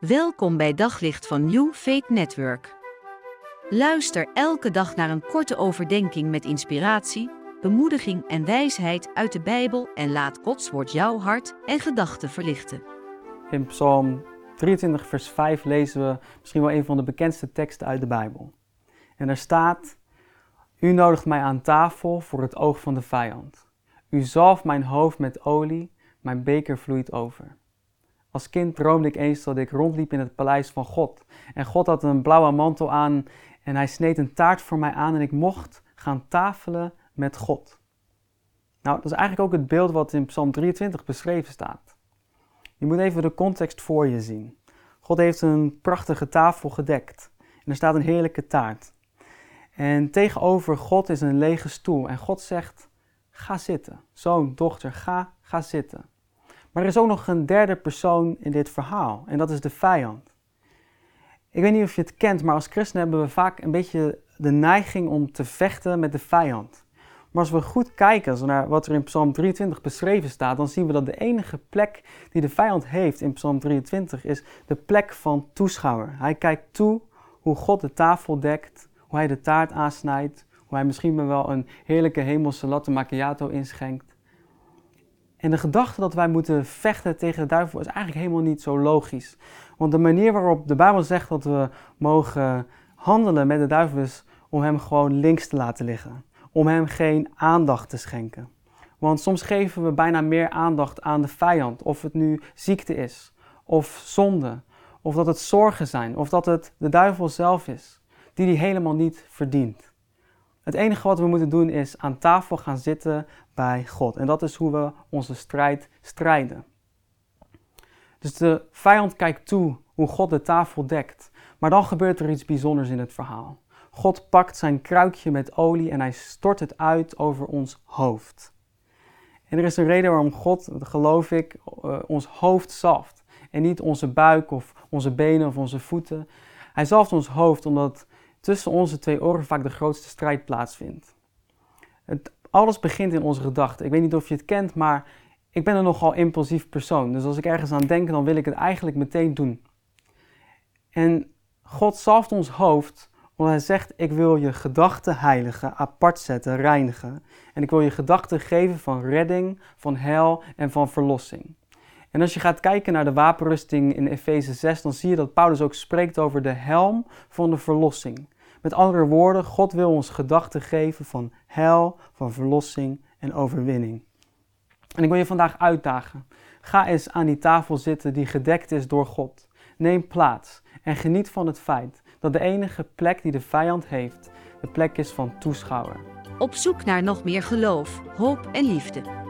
Welkom bij Daglicht van New Faith Network. Luister elke dag naar een korte overdenking met inspiratie, bemoediging en wijsheid uit de Bijbel en laat Gods woord jouw hart en gedachten verlichten. In Psalm 23, vers 5 lezen we misschien wel een van de bekendste teksten uit de Bijbel. En daar staat: U nodigt mij aan tafel voor het oog van de vijand. U zalft mijn hoofd met olie, mijn beker vloeit over. Als kind droomde ik eens dat ik rondliep in het paleis van God. En God had een blauwe mantel aan en hij sneed een taart voor mij aan en ik mocht gaan tafelen met God. Nou, dat is eigenlijk ook het beeld wat in Psalm 23 beschreven staat. Je moet even de context voor je zien. God heeft een prachtige tafel gedekt en er staat een heerlijke taart. En tegenover God is een lege stoel en God zegt: Ga zitten. Zoon, dochter, ga, ga zitten. Maar er is ook nog een derde persoon in dit verhaal en dat is de vijand. Ik weet niet of je het kent, maar als christenen hebben we vaak een beetje de neiging om te vechten met de vijand. Maar als we goed kijken naar wat er in Psalm 23 beschreven staat, dan zien we dat de enige plek die de vijand heeft in Psalm 23 is de plek van toeschouwer. Hij kijkt toe hoe God de tafel dekt, hoe hij de taart aansnijdt, hoe hij misschien wel een heerlijke hemelse latte macchiato inschenkt. En de gedachte dat wij moeten vechten tegen de duivel is eigenlijk helemaal niet zo logisch. Want de manier waarop de Bijbel zegt dat we mogen handelen met de duivel is om hem gewoon links te laten liggen. Om hem geen aandacht te schenken. Want soms geven we bijna meer aandacht aan de vijand. Of het nu ziekte is, of zonde, of dat het zorgen zijn, of dat het de duivel zelf is, die die helemaal niet verdient. Het enige wat we moeten doen is aan tafel gaan zitten bij God. En dat is hoe we onze strijd strijden. Dus de vijand kijkt toe hoe God de tafel dekt. Maar dan gebeurt er iets bijzonders in het verhaal. God pakt zijn kruikje met olie en hij stort het uit over ons hoofd. En er is een reden waarom God, geloof ik, eh, ons hoofd zalft. En niet onze buik of onze benen of onze voeten. Hij zalft ons hoofd omdat tussen onze twee oren vaak de grootste strijd plaatsvindt. Het, alles begint in onze gedachten. Ik weet niet of je het kent, maar ik ben een nogal impulsief persoon. Dus als ik ergens aan denk, dan wil ik het eigenlijk meteen doen. En God zalft ons hoofd omdat hij zegt: Ik wil je gedachten heiligen, apart zetten, reinigen. En ik wil je gedachten geven van redding, van hel en van verlossing. En als je gaat kijken naar de wapenrusting in Efeze 6, dan zie je dat Paulus ook spreekt over de helm van de verlossing. Met andere woorden, God wil ons gedachten geven van hel, van verlossing en overwinning. En ik wil je vandaag uitdagen. Ga eens aan die tafel zitten die gedekt is door God. Neem plaats en geniet van het feit dat de enige plek die de vijand heeft, de plek is van toeschouwer. Op zoek naar nog meer geloof, hoop en liefde.